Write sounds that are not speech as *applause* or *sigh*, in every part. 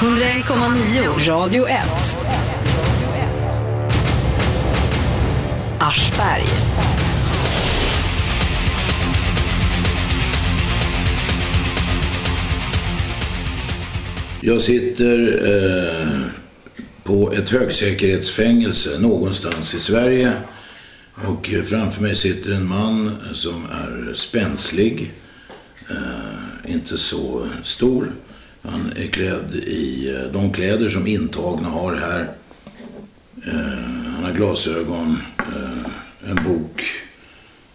101,9 Radio 1. Aschberg. Jag sitter eh, på ett högsäkerhetsfängelse någonstans i Sverige. Och eh, framför mig sitter en man som är spänslig, eh, inte så stor. Han är klädd i eh, de kläder som intagna har här. Eh, han har glasögon, eh, en bok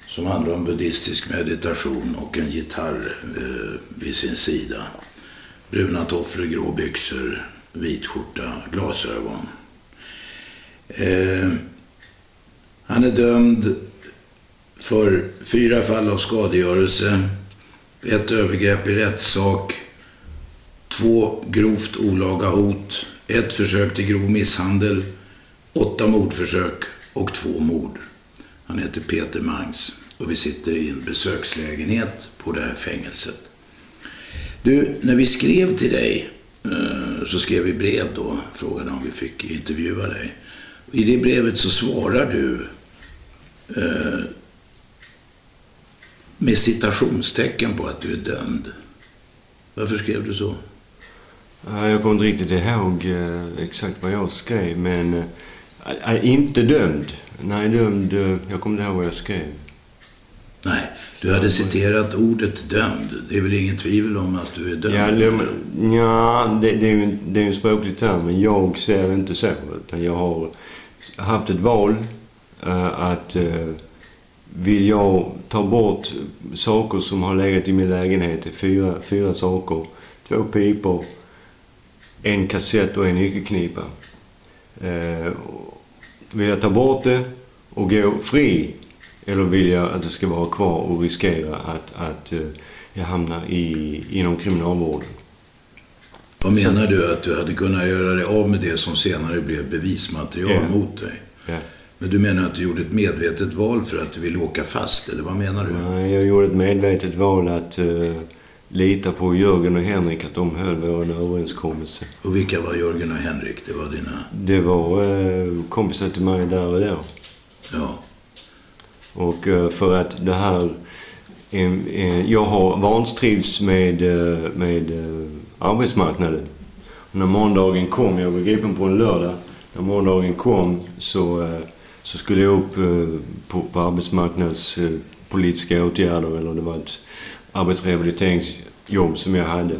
som handlar om buddhistisk meditation och en gitarr vid sin sida. Bruna tofflor, grå byxor, vit skjorta, glasögon. Han är dömd för fyra fall av skadegörelse, ett övergrepp i rättssak, två grovt olaga hot, ett försök till grov misshandel, åtta mordförsök och två mord. Han heter Peter Mangs och vi sitter i en besökslägenhet på det här fängelset. Du, när vi skrev till dig eh, så skrev vi brev då, frågade om vi fick intervjua dig. I det brevet så svarar du eh, med citationstecken på att du är dömd. Varför skrev du så? Jag kommer inte riktigt ihåg eh, exakt vad jag skrev, men äh, inte dömd. Nej, dömd. Jag kommer inte ihåg vad jag skrev. Nej, du hade citerat ordet dömd. Det är väl ingen tvivel om att du är dömd? Ja, det, ja, det, det är ju det är en språklig term, men jag ser det inte så. Utan jag har haft ett val att vill jag ta bort saker som har legat i min lägenhet, fyra, fyra saker, två pipor, en kassett och en nyckelknipa. Uh, vill jag ta bort det och gå fri eller vill jag att det ska vara kvar och riskera att, att jag hamnar i, inom kriminalvården? Vad menar du? Att du hade kunnat göra dig av med det som senare blev bevismaterial yeah. mot dig? Yeah. Men du menar att du gjorde ett medvetet val för att du ville åka fast, eller vad menar du? Nej, jag gjorde ett medvetet val att uh, lita på Jörgen och Henrik, att de höll vår överenskommelse. Och vilka var Jörgen och Henrik? Det var dina... Det var uh, kompisar till mig där och då. Ja. Och uh, för att det här... Jag har vantrivs med, med arbetsmarknaden. Och när måndagen kom, jag var gripen på en lördag, när måndagen kom så, så skulle jag upp på, på arbetsmarknadspolitiska åtgärder, eller det var ett arbetsrehabiliteringsjobb som jag hade.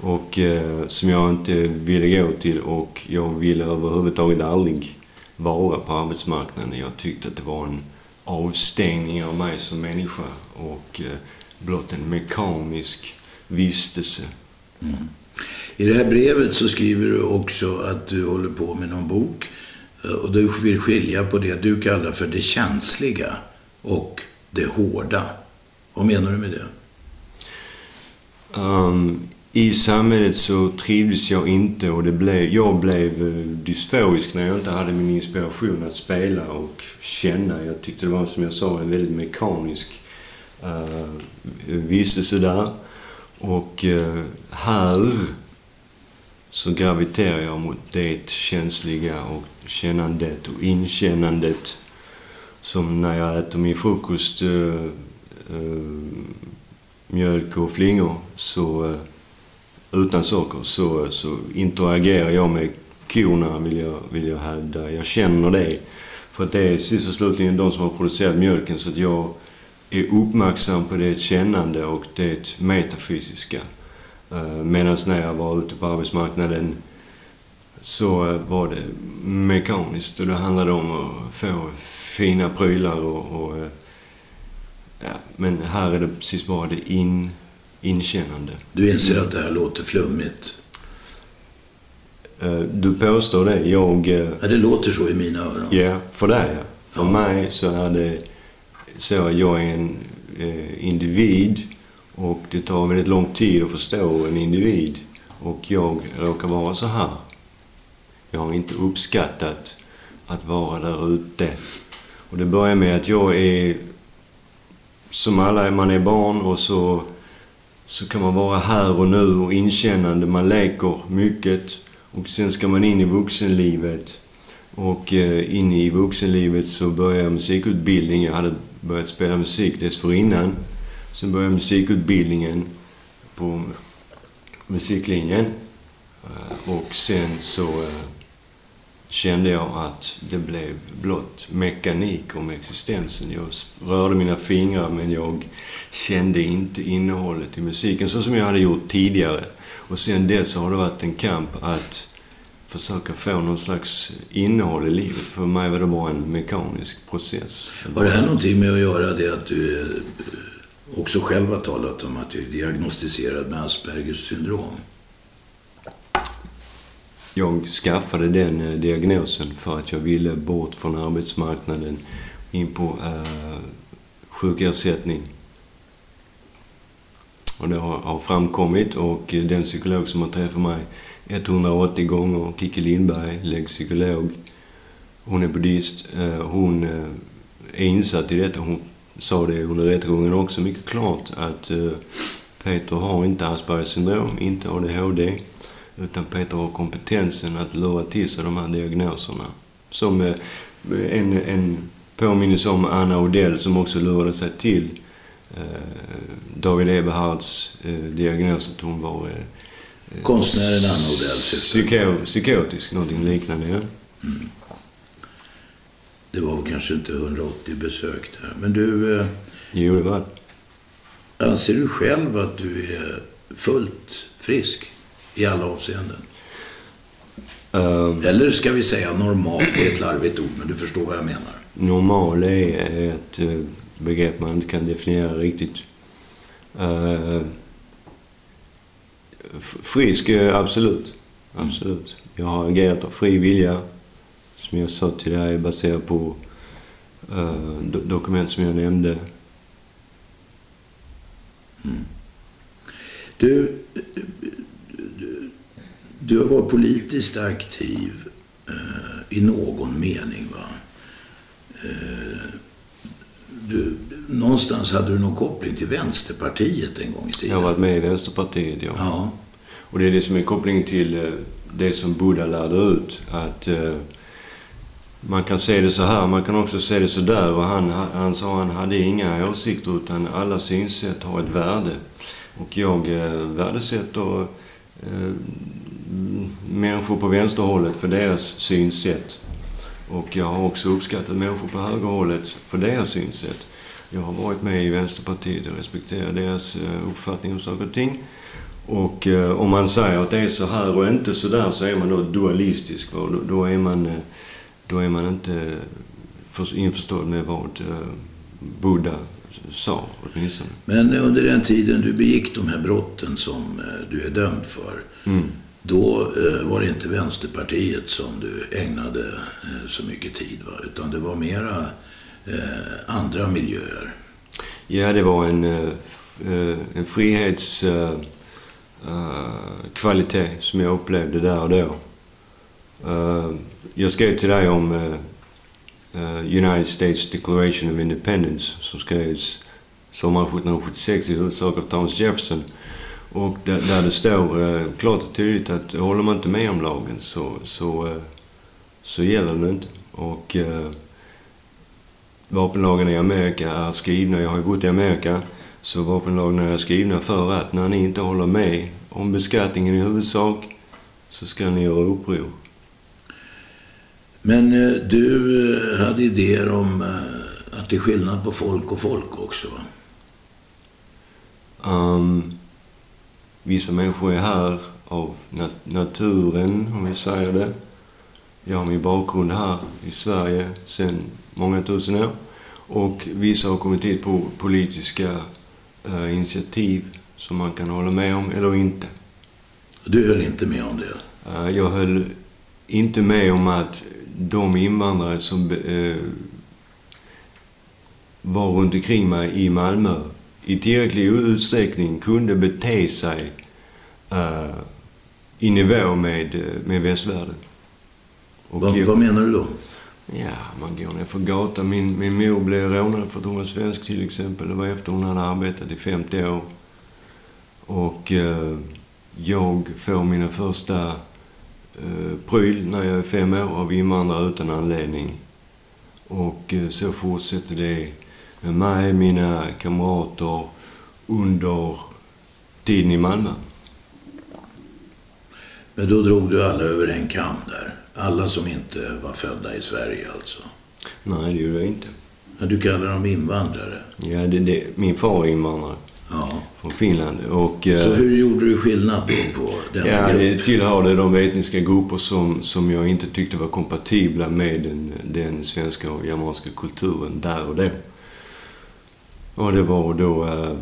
Och eh, som jag inte ville gå till och jag ville överhuvudtaget aldrig vara på arbetsmarknaden. Jag tyckte att det var en avstängning av mig som människa och eh, blott en mekanisk vistelse Mm. I det här brevet så skriver du också att du håller på med någon bok eh, och du vill skilja på det du kallar för det känsliga och det hårda. Vad menar du med det? Um, I samhället så trivdes jag inte och det blev, jag blev eh, dysforisk när jag inte hade min inspiration att spela och känna. Jag tyckte det var som jag sa en väldigt mekanisk uh, vistelse där. Och uh, här så graviterar jag mot det känsliga och kännandet och inkännandet. Som när jag äter min frukost, äh, äh, mjölk och flingor, så, eh, utan socker, så, eh, så interagerar jag med korna, vill jag, vill jag hävda. Jag känner det. För att det är sist och slutligen de som har producerat mjölken, så att jag är uppmärksam på det kännande och det metafysiska. Eh, Medan när jag var ute på arbetsmarknaden så var det mekaniskt och det handlade om att få fina prylar och, och ja, men här är det precis bara det in, inkännande. Du inser att det här låter flummigt? Eh, du påstår det. Jag... Ja, det låter så i mina öron. Ja, för dig ja. För ja. mig så är det så att jag är en eh, individ och det tar väldigt lång tid att förstå en individ. Och jag råkar vara så här. Jag har inte uppskattat att vara där ute. Och det börjar med att jag är som alla, man är barn och så så kan man vara här och nu och inkännande. Man leker mycket och sen ska man in i vuxenlivet. Och eh, in i vuxenlivet så började jag musikutbildning. Jag hade börjat spela musik dessförinnan. Sen började jag musikutbildningen på musiklinjen. Eh, och sen så eh, kände jag att det blev blott mekanik om existensen. Jag rörde mina fingrar men jag kände inte innehållet i musiken så som jag hade gjort tidigare. Och sen dess har det varit en kamp att försöka få någon slags innehåll i livet. För mig var det bara en mekanisk process. Har det här någonting med att göra det att du eh, också själv har talat om att du är diagnostiserad med Aspergers syndrom? Jag skaffade den eh, diagnosen för att jag ville bort från arbetsmarknaden in på eh, sjukersättning. Och det har, har framkommit och den psykolog som har träffat mig 180 gånger, Kiki Lindberg, läggpsykolog, hon är buddhist, eh, hon eh, är insatt i detta. Hon sa det under rättegången också mycket klart att eh, Peter har inte Aspergers syndrom, inte ADHD. Utan Peter har kompetensen att lura till sig de här diagnoserna. Som eh, en, en påminnelse om Anna Odell som också lurade sig till eh, David Eberhards eh, diagnos att hon var eh, Konstnären Anna Odell psyko, Psykotisk, någonting liknande ja. Mm. Det var kanske inte 180 besök där. Men du... Eh, jo, det var Anser du själv att du är fullt frisk? I alla avseenden. Um, Eller ska vi säga normal, är ett larvigt ord, men du förstår vad jag menar. Normal är ett eh, begrepp man inte kan definiera riktigt. Uh, frisk, absolut. Absolut. Jag har agerat av fri vilja. Som jag sa till dig, baserat på uh, dokument som jag nämnde. Mm. Du, du har varit politiskt aktiv eh, i någon mening. va? Eh, du, någonstans hade du någon koppling till Vänsterpartiet en gång i tiden. Jag har varit med i Vänsterpartiet, ja. ja. Och det är det som är kopplingen till eh, det som Buddha lärde ut. Att eh, man kan se det så här, man kan också se det så där. Och han, han sa att han hade inga åsikter utan alla synsätt har ett värde. Och jag eh, värdesätter eh, människor på vänsterhållet för deras synsätt. Och jag har också uppskattat människor på högerhållet för deras synsätt. Jag har varit med i Vänsterpartiet och respekterar deras eh, uppfattning om saker och ting. Och eh, om man säger att det är så här och inte så där så är man då dualistisk. Va? Då, då, är man, eh, då är man inte införstådd med vad Buddha sa åtminstone. Men under den tiden du begick de här brotten som du är dömd för. Mm. Då eh, var det inte Vänsterpartiet som du ägnade eh, så mycket tid, va? utan det var mera eh, andra miljöer. Ja, det var en, eh, eh, en frihetskvalitet eh, som jag upplevde där och då. Jag skrev till dig om United States Declaration of Independence som skrevs sommaren 1776 i huvudsak av Thomas Jefferson. Och där, där det står eh, klart och tydligt att håller man inte med om lagen så, så, eh, så gäller den inte. Och eh, vapenlagarna i Amerika är skrivna, jag har ju bott i Amerika, så vapenlagarna är skrivna för att när ni inte håller med om beskattningen i huvudsak så ska ni göra uppror. Men eh, du eh, hade idéer om eh, att det är skillnad på folk och folk också va? Um, Vissa människor är här av nat naturen, om vi säger det. Jag har min bakgrund här i Sverige sedan många tusen år. Och vissa har kommit hit på politiska eh, initiativ som man kan hålla med om eller inte. Du höll inte med om det? Eh, jag höll inte med om att de invandrare som eh, var runt omkring mig i Malmö i tillräcklig utsträckning kunde bete sig uh, i nivå med, med västvärlden. Vad, vad menar du då? Ja, man går ner för gatan. Min, min mor blev rånad för att hon var svensk till exempel. Det var efter hon hade arbetat i 50 år. Och eh, jag får mina första eh, pryl när jag är fem år av invandrare utan anledning. Och eh, så fortsätter det med mig, mina kamrater under tiden i Malmö. Men då drog du alla över en kam där? Alla som inte var födda i Sverige alltså? Nej, det gjorde jag inte. Ja, du kallar dem invandrare? Ja, det, det, min far är invandrare Ja. från Finland. Och, Så eh, hur gjorde du skillnad då på denna Ja, grupp? tillhörde de etniska grupper som, som jag inte tyckte var kompatibla med den, den svenska och germanska kulturen där och då. Och det var då eh,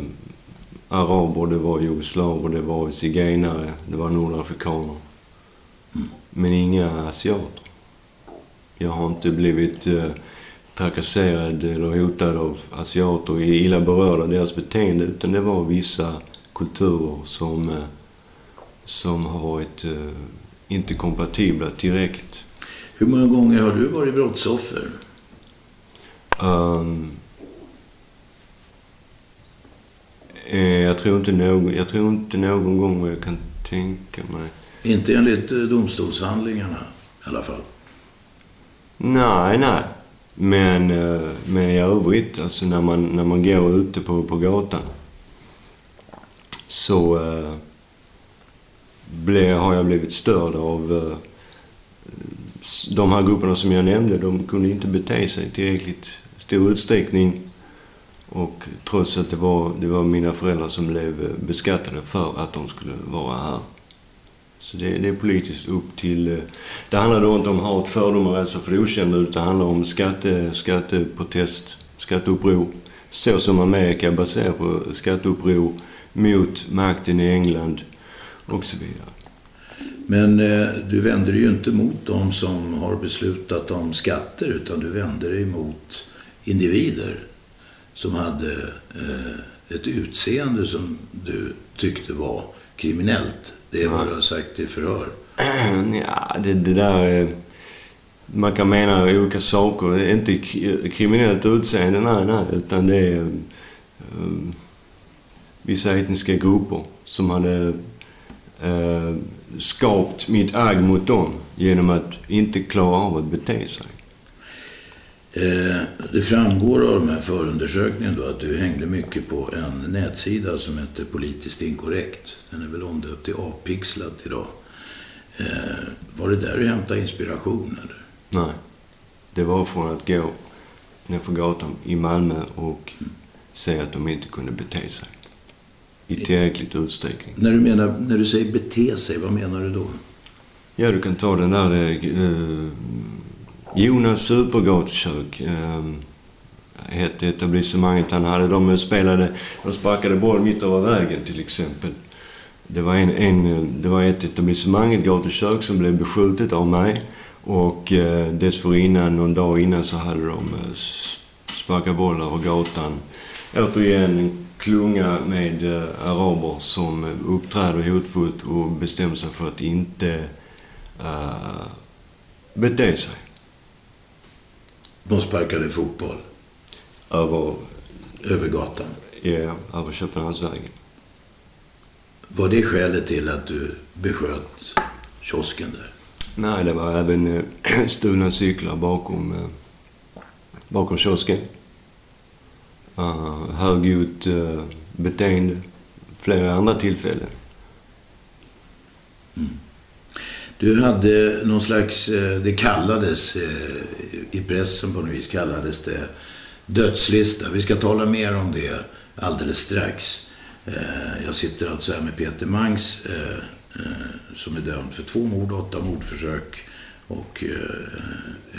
araber, det var jugoslaver, det var zigenare, det var nordafrikaner. Men inga asiater. Jag har inte blivit eh, trakasserad eller hotad av asiater, illa berörd av deras beteende, utan det var vissa kulturer som, eh, som har varit eh, inte kompatibla tillräckligt. Hur många gånger har du varit brottsoffer? Um, eh, jag, tror inte någon, jag tror inte någon gång vad jag kan tänka mig. Inte enligt eh, domstolshandlingarna i alla fall. Nej, nej. Men, eh, men i övrigt, alltså när man, när man går ute på, på gatan så eh, ble, har jag blivit störd av eh, de här grupperna som jag nämnde. De kunde inte bete sig tillräckligt stor utsträckning. Och trots att det var, det var mina föräldrar som blev beskattade för att de skulle vara här. Så det, det är politiskt upp till... Eh, det handlar då inte om hat, fördomar, rädsla för det okända utan det handlar om skatte, skatteprotest, skatteuppror. Så som Amerika baserar på skatteuppror mot makten i England och så vidare. Men eh, du vänder dig ju inte mot de som har beslutat om skatter utan du vänder dig mot individer som hade eh, ett utseende som du tyckte var kriminellt. Det är vad du har sagt i förhör. *clears throat* Ja, det, det där... eh, Man kan mena olika saker. Det är inte kriminellt utseende, nej, nej. Utan det är eh, eh vissa etniska grupper som hade eh, skapat mitt agg mot dem genom att inte klara av att bete sig. Eh, det framgår av de här förundersökningen då att du hängde mycket på en nätsida som heter Politiskt inkorrekt. Den är väl omdöpt till Avpixlat idag. Eh, var det där du hämtade inspiration eller? Nej. Det var från att gå nerför gatan i Malmö och se att de inte kunde bete sig i tillräckligt utsträckning. När du, menar, när du säger bete sig, vad menar du då? Ja, du kan ta den där eh, Jonas Supergatukök. Ehm, hette etablissemanget han hade. De eh, spelade, de sparkade boll mitt över vägen till exempel. Det var, en, en, det var ett etablissemang, ett gatukök, som blev beskjutet av mig. Och eh, dessförinnan, någon dag innan, så hade de eh, sparkat boll över gatan. Återigen en klunga med eh, araber som eh, uppträder hotfullt och bestämmer sig för att inte uh, bete sig. De sparkade fotboll Över, över gatan. ja, över Köpenhamnsvägen. Var det skälet till att du besköt kiosken där? Nej, det var även eh, *clears throat* stulna cyklar bakom, eh, bakom kiosken. Uh, högljutt uh, beteende. Flera andra tillfällen. Du hade någon slags, eh, det kallades, eh, i pressen på något vis kallades det dödslista. Vi ska tala mer om det alldeles strax. Eh, jag sitter alltså här med Peter Mangs som är dömd för två mord, åtta mordförsök och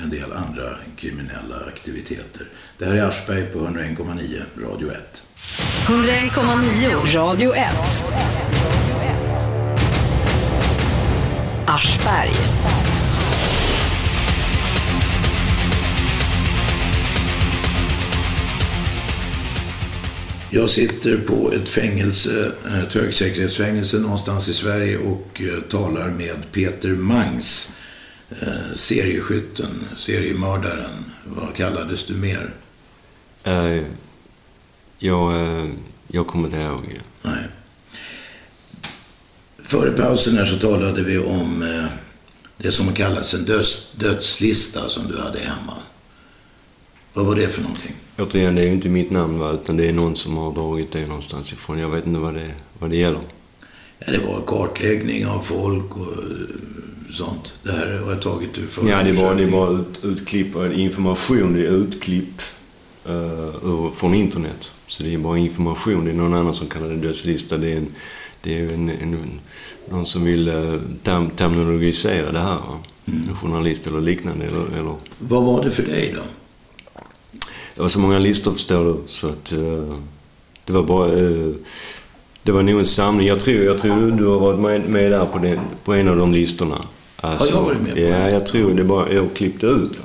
en del andra kriminella aktiviteter. Det här är Aschberg på 101,9 Radio 1. 101,9 Radio 1. Aschberg. Jag sitter på ett fängelse, ett högsäkerhetsfängelse någonstans i Sverige och eh, talar med Peter Mangs, eh, serieskytten, seriemördaren. Vad kallades du mer? Uh, jag, jag kommer inte ihåg. Nej. Före pausen här så talade vi om eh, det som kallas en döds, dödslista som du hade hemma. Vad var det för någonting? Återigen, det är ju inte mitt namn va, utan det är någon som har dragit det någonstans ifrån. Jag vet inte vad det, vad det gäller. Ja, det var kartläggning av folk och eh, sånt. Det här har jag tagit ur Ja, det bara, det bara ut, utklipp, och information, det är utklipp uh, från internet. Så det är bara information. Det är någon annan som kallar det dödslista. Det är, en, det är en, en, någon som vill uh, term, terminologisera det här. Mm. En journalist eller liknande. Eller, eller... Vad var det för dig då? Det var så många listor förstår du, så att uh, det var bara... Uh, det var nog en samling. Jag tror, jag tror du har varit med, med där på, den, på en av de listorna. Alltså, har jag varit med på Ja, jag tror det. Bara, jag klippte ut.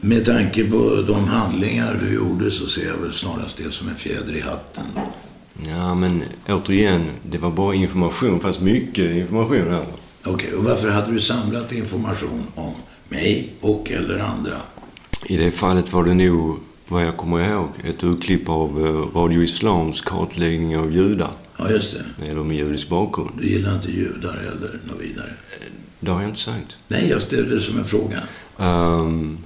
Med tanke på de handlingar du gjorde så ser jag väl snarast det som en fjäder i hatten. Ja, men återigen, det var bara information. Det fanns mycket information här. Okej, okay, och varför hade du samlat information om mig och eller andra? I det fallet var det nog, vad jag kommer ihåg, ett utklipp av eh, Radio Islams kartläggning av judar. Ja, just det. Eller med judisk bakgrund. Du gillar inte judar eller något vidare? Det har jag inte sagt. Nej, jag ställde det som en fråga. Um,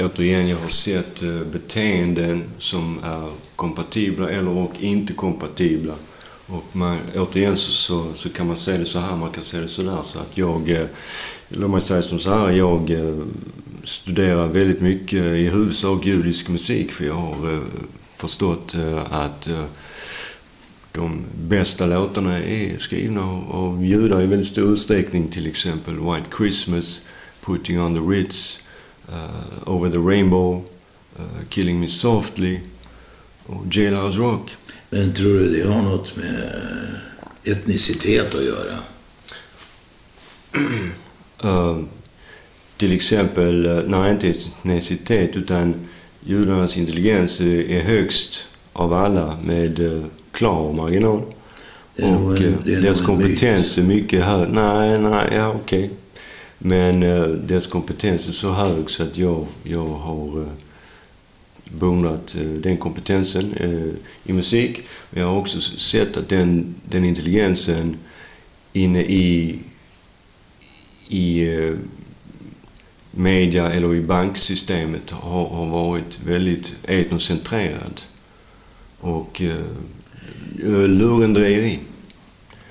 återigen, jag har sett eh, beteenden som är kompatibla eller och inte kompatibla. Och man, återigen så, så, så, kan man se det så här, man kan se det så där. Så att jag, eh, låt mig säga som så här, jag eh, studerar väldigt mycket i huvudsak judisk musik för jag har eh, förstått eh, att eh, de bästa låtarna är skrivna av judar i väldigt stor utsträckning. Till exempel White Christmas, Putting on the Ritz, Over the Rainbow, uh, Killing Me Softly och Jailhouse Rock. Men tror du det har något med etnicitet att göra? uh, *clears throat* till exempel, nej inte etnicitet utan judarnas intelligens är högst av alla med klar marginal. Och en, deras kompetens är mycket hög. Nej, nej, ja okej. Okay. Men eh, dess deras kompetens är så hög så att jag, jag har eh, uh, beundrat eh, den kompetensen i musik. Men jag har också sett att den, den intelligensen inne i, i media eller i banksystemet har, har varit väldigt etnocentrerad. Och eh, lurendrejeri.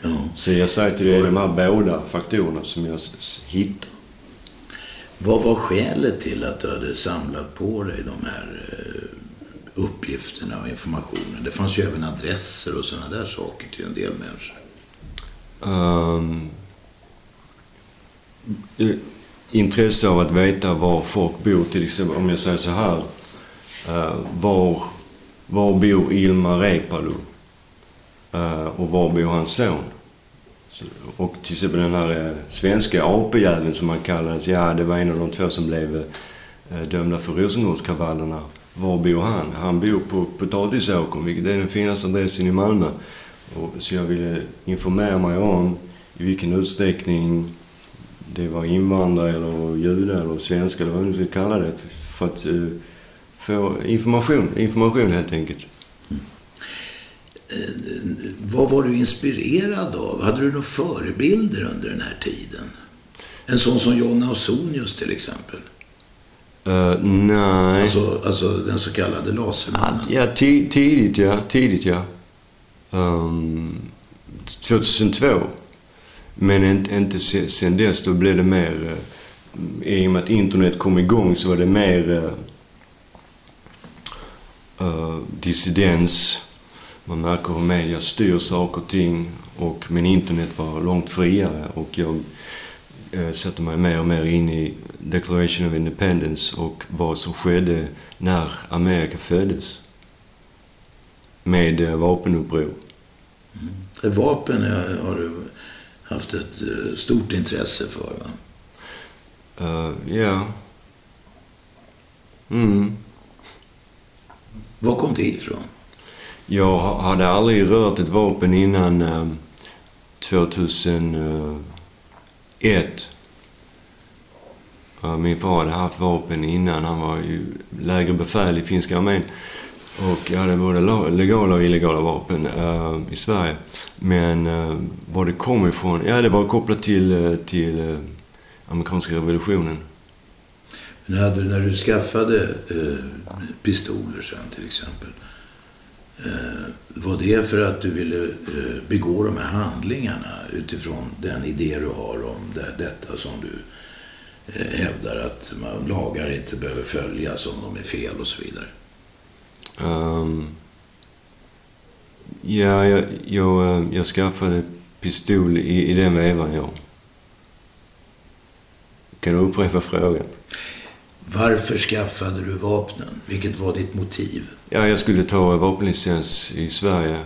Ja. Så jag säger till dig, de här båda faktorerna som jag hittar. Vad var skälet till att du hade samlat på dig de här eh, uppgifterna och informationen? Det fanns ju även adresser och sådana där saker till en del människor. Um, intresse av att veta var folk bor. Till exempel om jag säger så här. Uh, var, var bor Ilmar Reepalu? Eh, och var bor hans son? Och till exempel den här eh, svenska apejäveln som han kallades. Ja, det var en av de två som blev eh, dömda för Rosengårdskravallerna. Var bor han? Han bor på Potatisåkern, vilket är den finaste adressen i Malmö. Och, så jag ville informera mig om i vilken utsträckning det var invandrare eller judar eller svenskar eller vad man ska kalla det. För att få information, information helt enkelt. Uh, vad var du inspirerad av? Hade du några förebilder under den här tiden? En sån som Jonna Ausonius till exempel? Uh, nej. Alltså, alltså den så kallade lasermannen? Ja, tidigt ja. Tidigt ja. Um, 2002 men inte sen dess. Då blev det mer... Eh, I och med att internet kom igång så var det mer uh, dissidens. Man märker hur media styr saker och ting. Och, men internet var långt friare och jag uh, sätter mig mer och mer in i Declaration of Independence och vad som skedde när Amerika föddes. Med uh, vapenuppror. Mm. Vapen har du haft ett eh, stort intresse för. Va? Uh, ja. Mm. Var kom det ifrån? Jag hade aldrig rört ett vapen innan ehm, 2001. Eh, min far hade haft vapen innan. Han var ju lägre befäl i finska armén. Och jag hade både legala och illegala vapen eh, i Sverige. Men uh, var det kom ifrån? Ja, det var kopplat till, till amerikanska revolutionen. Men hade, när du skaffade eh, pistoler sen till exempel. Eh, var det för att du ville eh, begå de här handlingarna utifrån den idé du har om det, detta som du eh, hävdar att man, lagar inte behöver följas om de är fel och så vidare? Um, ja, jag, jag, eh, jag skaffade pistol i, i den vevan, ja. Kan du upprepa frågan? Varför skaffade du vapnen? Vilket var ditt motiv? Ja, jag skulle ta vapenlicens i Sverige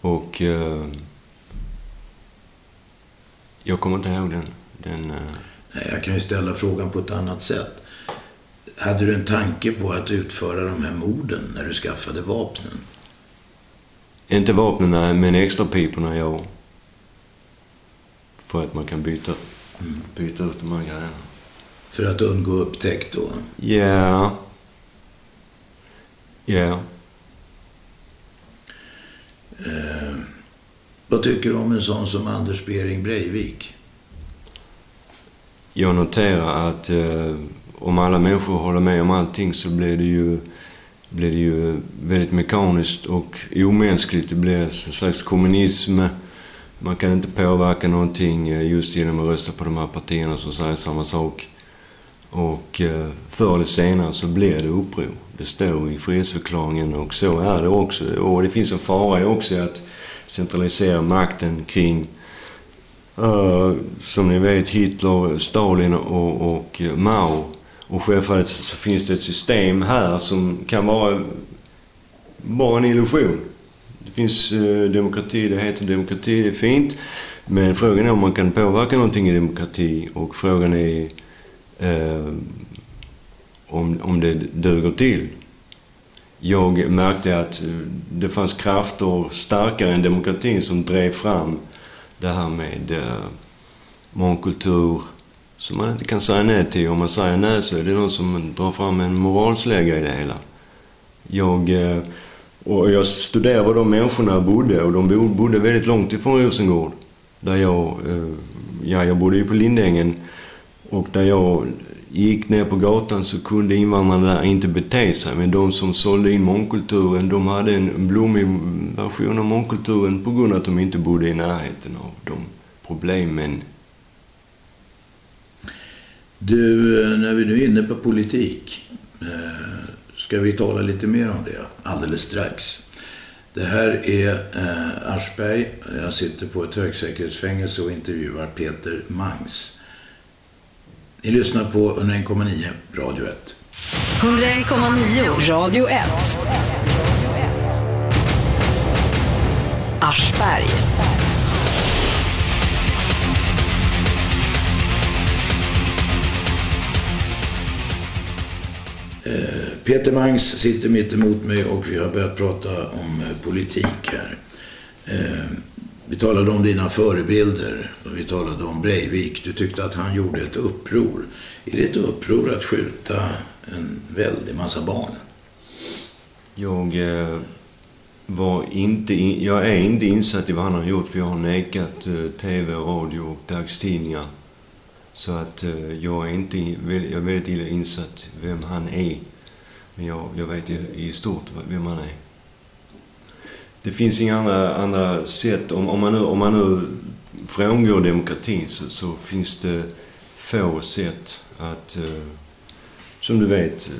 och eh, jag kommer inte ihåg den. den eh, Nej, jag kan ju ställa frågan på ett annat sätt. Hade du en tanke på att utföra de här morden när du skaffade vapnen? inte vapnen, men extra piporna, ja. För att man kan byta, byta ut de här grejerna. För att undgå upptäckt då? Ja. Ja. Eh, vad tycker du om en sån som Anders Bering Breivik? Jag noterar att eh, om alla människor håller med om allting så blir det ju, blir det ju väldigt mekaniskt och omänskligt. Det blir en slags kommunism. Man kan inte påverka någonting eh, just genom att rösta på de här partierna som säger samma sak. Och eh, förr eller senare så blir det uppror. Det står i frihetsförklaringen och så är det också. Och det finns en fara i också att centralisera makten kring Uh, som ni vet Hitler, Stalin och, och Mao. Och självfallet så finns det ett system här som kan vara bara en illusion. Det finns uh, demokrati, det heter demokrati, det är fint. Men frågan är om man kan påverka någonting i demokrati och frågan är eh, om, om det duger till. Jag märkte att det fanns krafter starkare än demokratin som drev fram det här med eh, mångkultur som man inte kan säga nej till. Om man säger nej så är det någon som drar fram en moralslägga i det hela. Jag, eh, och jag studerade var de människorna bodde och de bodde väldigt långt ifrån Rosengård. Där jag, eh, ja, jag bodde ju på Lindängen och där jag gick ner på gatan så kunde invandrarna där inte bete sig. Men de som sålde in mångkulturen, de hade en blommig version av mångkulturen på grund av att de inte bodde i närheten av de problemen. Du, när vi nu är inne på politik, eh, ska vi tala lite mer om det alldeles strax. Det här är eh, Aschberg. Jag sitter på ett högsäkerhetsfängelse och intervjuar Peter Mangs. Ni lyssnar på 101,9 Radio 1. 101,9 Radio 1. Aschberg. Peter Mangs sitter mitt emot mig och vi har börjat prata om eh, politik här. Vi talade om dina förebilder och vi talade om Breivik. Du tyckte att han gjorde ett uppror. Är det ett uppror att skjuta en väldig massa barn? Jag eh, var inte in, jag är inte insatt i vad han har gjort för jag har nekat eh, TV, radio och dagstidningar. Så att eh, jag är inte jag är väldigt illa insatt vem han är. Men jag, jag vet i, i stort vem han är. Det finns inga andra, andra sätt. Om, om, man nu, om man nu frångår demokratin så, så finns det få sätt att, eh, som du vet,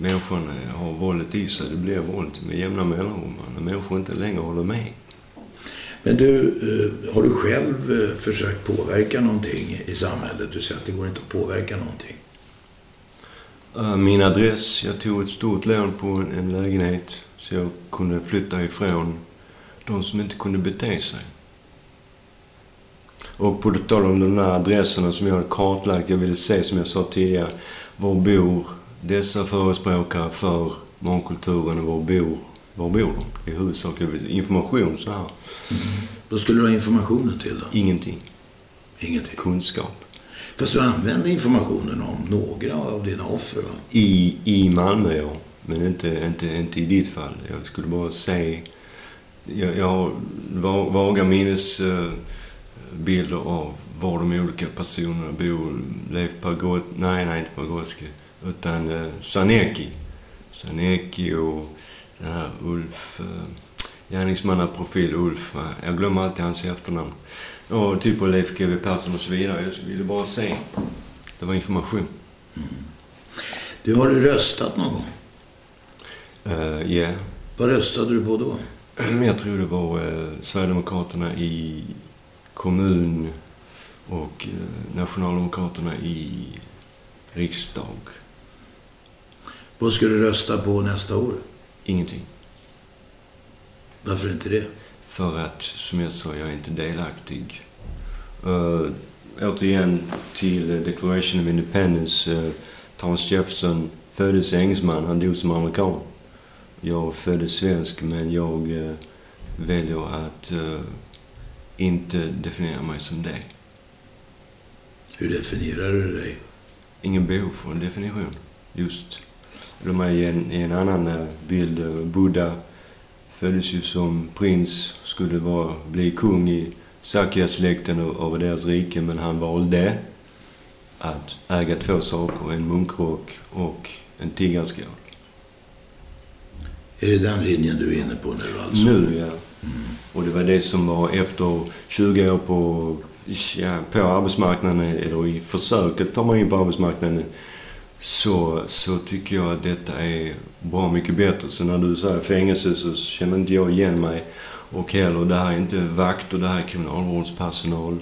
människan har våldet i sig. Det blir våld med jämna mellanrum när människor inte längre håller med. Men du, eh, har du själv eh, försökt påverka någonting i samhället? Du säger att det går inte att påverka någonting. Eh, Min adress, jag tog ett stort lån på en lägenhet så jag kunde flytta ifrån de som inte kunde bete sig. Och på tal om de där adresserna som jag hade kartlagt, jag ville se som jag sa tidigare, var bor dessa förespråkare för mångkulturen och var bor, var bor de? I huvudsak information så här. Då skulle du ha informationen till då? Ingenting. Ingenting. Kunskap. Fast du använde informationen om några av dina offer va? I, i Malmö, ja. Men inte, inte, inte i ditt fall. Jag skulle bara säga... Jag, jag har va- vaga minnesbilder av var de olika personerna bor. Leif Pagrotsky, nej, nej inte Pagrotsky, utan eh, Saneki. Saneki och den här Ulf, eh, gärningsmannaprofil Ulf, va? jag glömmer alltid hans efternamn. Och typ av Leif GW Persson och så vidare. Jag ville bara se. Det var information. Du, har du röstat någon gång? Eh, Ja. Vad röstade du på då? Jag tror det var eh, Sverigedemokraterna i kommun och eh, Nationaldemokraterna i riksdag. Vad ska du rösta på nästa år? Ingenting. Varför inte det? För att, som jag sa, jag är inte delaktig. Uh, återigen till Declaration of Independence. Uh, Thomas Jefferson föddes engelsman, han dog som amerikan. Jag föddes svensk, men jag uh, väljer att uh, inte definiera mig som det. Hur definierar du dig? Ingen behov för en definition. Just. De är i en, i en annan eh, bild. eh, Buddha föddes ju som prins, skulle vara, bli kung i Sakya-släkten över deras rike, men han valde att äga två saker, en munkrock och en tiggarskål. Är det den linjen du är inne på nu alltså? Nu, ja. Och det var det som var efter 20 år på, ja, på arbetsmarknaden, eller i försöket tar man in på arbetsmarknaden, så, så tycker jag att detta är bra mycket bättre. Så när du säger fängelse så känner inte jag igen mig. Och heller, det här är inte vakt och det här är kriminalvårdspersonal.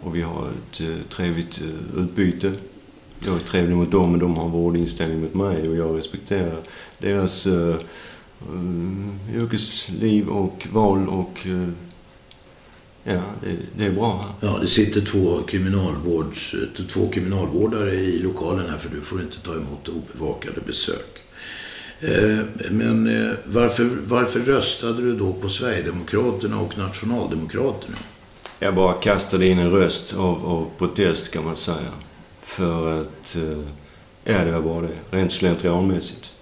Och vi har ett eh, trevligt eh, utbyte. Jag är trevlig mot dem och de har vårdinställning mot mig och jag respekterar deras eh, yrkesliv och val och uh, ja, det, det är bra här. Ja, det sitter två, kriminalvårds, två kriminalvårdare i lokalen här för du får inte ta emot obevakade besök. Eh, Men eh, varför, varför röstade du då på Sverigedemokraterna och Nationaldemokraterna? Jag bara kastade in en röst av, av protest kan man säga. För att, ja det var bara det, rent slentrianmässigt.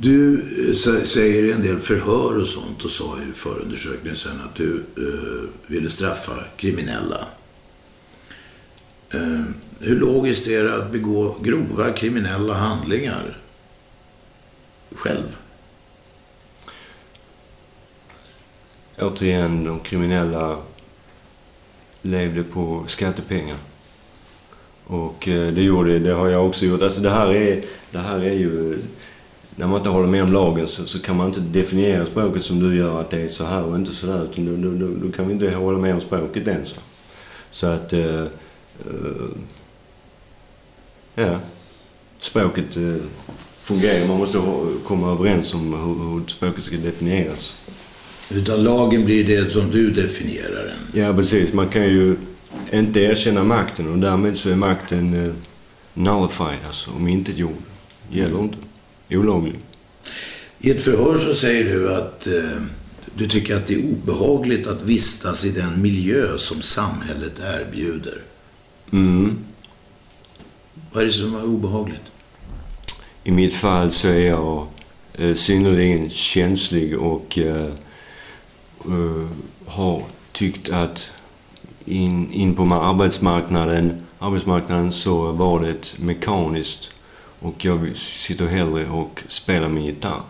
Du eh, säger i en del förhör och sånt och sa i förundersökningen sen att du eh, ville straffa kriminella. Eh, hur logiskt är det att begå grova kriminella handlingar själv? Återigen, de kriminella levde på skattepengar. Och eh, det gjorde det har jag också gjort. Alltså det här är, det här är ju... När man inte håller med om lagen så, så kan man inte definiera språket som du gör att det är så här och inte så där. Utan då, då, då, kan vi inte hålla med om språket ens. Så att... Eh, eh, ja. Språket eh, fungerar. Man måste komma överens om hur, hur språket ska definieras. Utan lagen blir det som du definierar den. Ja, precis. Man kan ju inte erkänna makten och därmed så är makten eh, nullified, alltså omintetgjord. Gäller inte. Olaglig. I ett förhör så säger du att eh, du tycker att det är obehagligt att vistas i den miljö som samhället erbjuder. Mm. Vad är det som är obehagligt? I mitt fall så är jag eh, synnerligen känslig och eh, eh, har tyckt att in, in på arbetsmarknaden, arbetsmarknaden så var det mekaniskt och jag sitter hellre och spelar min gitarr.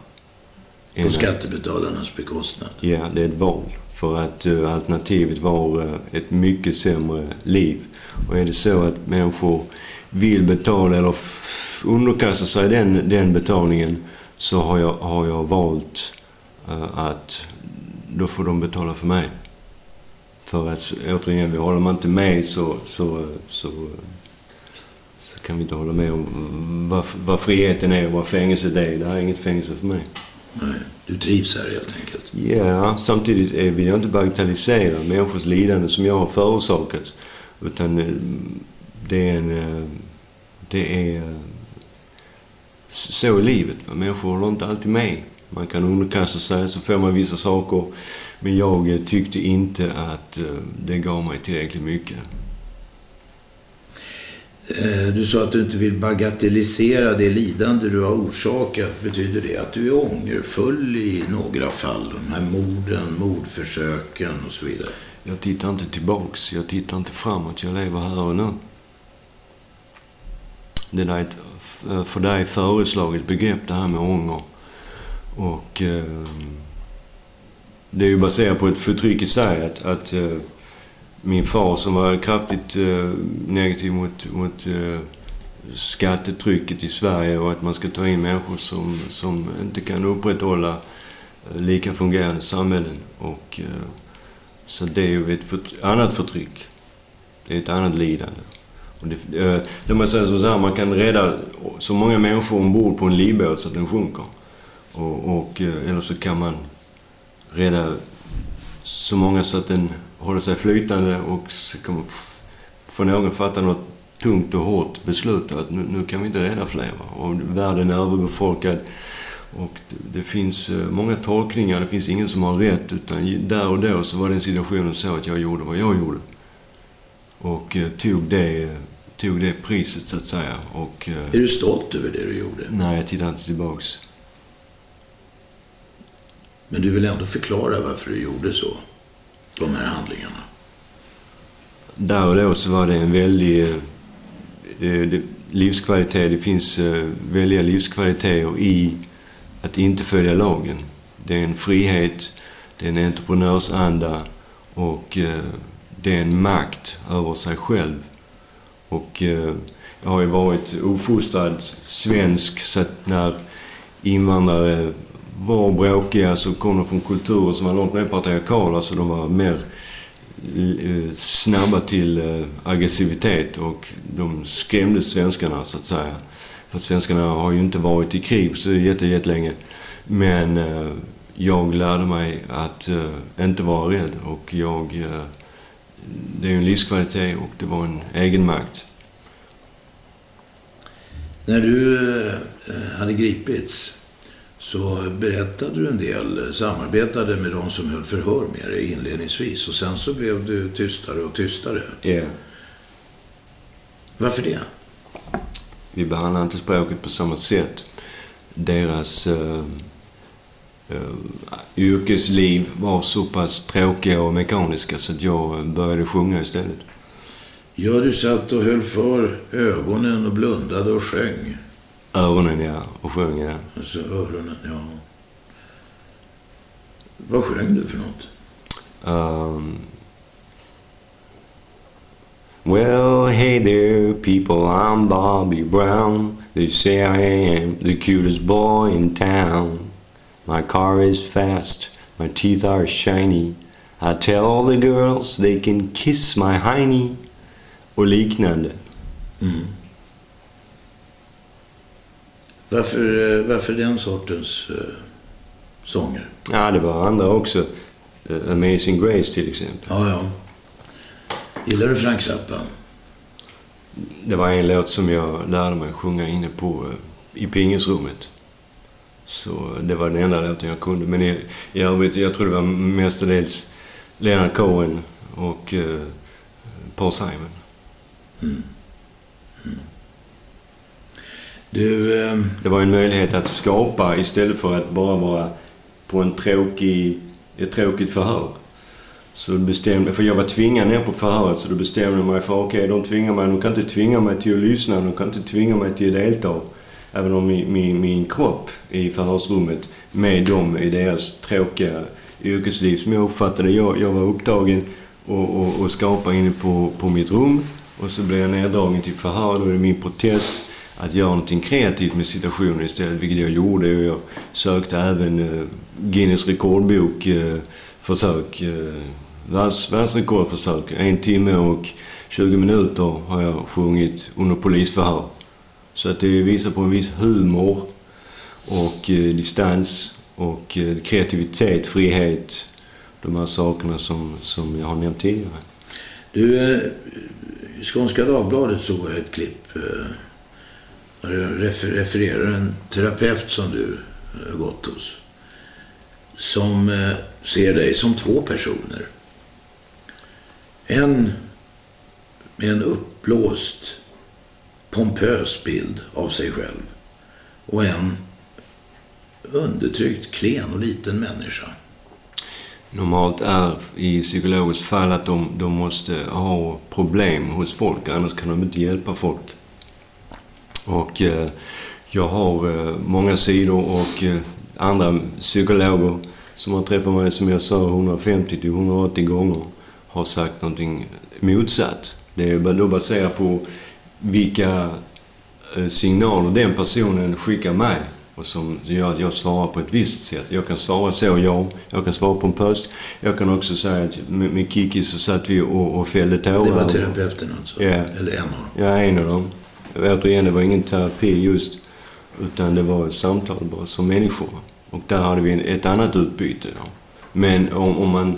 På skattebetalarnas bekostnad. Ja, det är ett val. För att eh, alternativet var eh, ett mycket sämre liv. Och är det så att människor vill betala eller underkasta sig den, den betalningen så har jag, har jag valt eh, att då får de betala för mig. För att återigen, håller man inte med så, så, så kan vi inte hålla med om vad, vad friheten är och vad fängelset är. Det här är inget fängelse för mig. Nej, du trivs här helt enkelt. Ja, samtidigt eh, vill jag inte bagatellisera människors lidande som jag har förorsakat. Utan eh, det är en... eh, Det är... eh, Så är livet. Människor håller inte alltid med. Man kan underkasta sig, så får man vissa saker. Men jag tyckte inte att det gav mig tillräckligt mycket. Eh, du sa att du inte vill bagatellisera det lidande du har orsakat. Betyder det att du är ångerfull i några fall? De här morden, mordförsöken och så vidare. Jag tittar inte tillbaks, jag tittar inte framåt, jag lever här och nu. Det där är ett eh, för dig föreslaget begrepp det här med ånger. Och eh, det är ju baserat på ett förtryck i sig. Att, att eh, min far som var kraftigt eh, negativ mot, mot eh, skattetrycket i Sverige och att man ska ta in människor som, som inte kan upprätthålla eh, lika fungerande samhällen. Och, eh, så det är ju ett förtryck, annat förtryck. Det är ett annat lidande. Och det, eh, det man säger så här, man kan rädda så många människor ombord på en livbåt så att den sjunker. Och, och, eh, eller så kan man rädda så många så att den håller sig flytande och få någon fatta något tungt och hårt beslut att nu, nu kan vi inte rädda fler. Och världen är överbefolkad. Och det, det, finns eh, många tolkningar, det finns ingen som har rätt. Utan där och då så var den situationen så att jag gjorde vad jag gjorde. Och eh, tog, det, tog det priset så att säga. Och, är du stolt över det du gjorde? Nej, jag tittar inte tillbaks. Men du vill ändå förklara varför du gjorde så? De här handlingarna? Där och då så var det en väldig eh, livskvalitet. Det finns eh, väldiga livskvaliteter i att inte följa lagen. Det är en frihet, det är en entreprenörsanda och eh, det är en makt över sig själv. Och eh, jag har ju varit uppfostrad svensk så att när invandrare var bråkiga så kom de från kulturer som var långt mer patriarkala så de var mer eh, snabba till eh, aggressivitet och de skrämde svenskarna så att säga. För att svenskarna har ju inte varit i krig så jätte, jättelänge. Men eh, jag lärde mig att inte vara rädd och jag... Det är ju en livskvalitet och det var en egenmakt. När du hade gripits så berättade du en del, samarbetade med de som höll förhör med dig inledningsvis och sen så blev du tystare och tystare. Yeah. Varför det? Vi behandlar inte språket på samma sätt. Deras uh, uh, yrkesliv var så pass tråkiga och mekaniska så att jag började sjunga istället. Ja, du satt och höll för ögonen och blundade och sjöng. Öronen, ja. Och sjöng, ja. Alltså öronen, ja. Vad sjöng du för något? Um, well, hey there, people, I'm Bobby Brown. They say I am the cutest boy in town. My car is fast, my teeth are shiny. I tell all the girls they can kiss my hiney. Och liknande. Mm. Varför, eh, varför den sortens uh, sånger? Ja, det var andra också. Uh, Amazing Grace till exempel. Ja, ja. Gillar du Frank Zappa? Det var en låt som jag lärde mig sjunga inne på uh, i pingisrummet. Så det var den enda låten jag kunde. Men i, i jag tror det var mestadels Leonard Cohen och uh, Paul Simon. Mm. Du, eh... Det var en möjlighet att skapa istället för att bara vara på en tråkig, ett tråkigt förhör. Så bestämde, för jag var tvingad ner på förhöret så då bestämde jag mig för okej, okay, de tvingar mig, de kan inte tvinga mig till att lyssna, de kan inte tvinga mig till att delta. Även om min, min, min kropp i förhörsrummet med dem i deras tråkiga yrkesliv som jag uppfattade. Jag, jag var upptagen och, och, och skapa inne på, på mitt rum och så blev jag neddragen till förhör. Då är det min protest att göra någonting kreativt med situationen istället, vilket jag gjorde. Jag sökte även eh, Guinness rekordbok eh, försök, eh, världs, världsrekordförsök. En timme och 20 minuter har jag sjungit under polisförhör. Så att det visar på en viss humor och distans och kreativitet, frihet. De här sakerna som, som jag har nämnt tidigare. Du, i Skånska Dagbladet såg jag ett klipp refererar en terapeut som du eh, gått hos. Som eh, ser dig som två personer. En med en uppblåst pompös bild av sig själv. Och en undertryckt, klen och liten människa. Normalt är i psykologiskt fall att de, de måste ha problem hos folk, annars kan de inte hjälpa folk. Och eh, jag har eh, många sidor och eh, andra psykologer som har träffat mig, som jag sa, 150 till 180 gånger har sagt någonting motsatt. Det är då baserat på vilka signaler den personen skickar mig och som gör att jag svarar på ett visst sätt. Jag kan svara så, ja. Jag kan svara på en post. Jag kan också säga att med, med Kiki så satt vi och, och fällde tårar. Det var terapeuten alltså? Ja. Eller en av dem? Ja, en av dem. Återigen, det var ingen terapi just. Utan det var ett samtal bara som människor. Och där hade vi ett annat utbyte. Ja. Men om, om man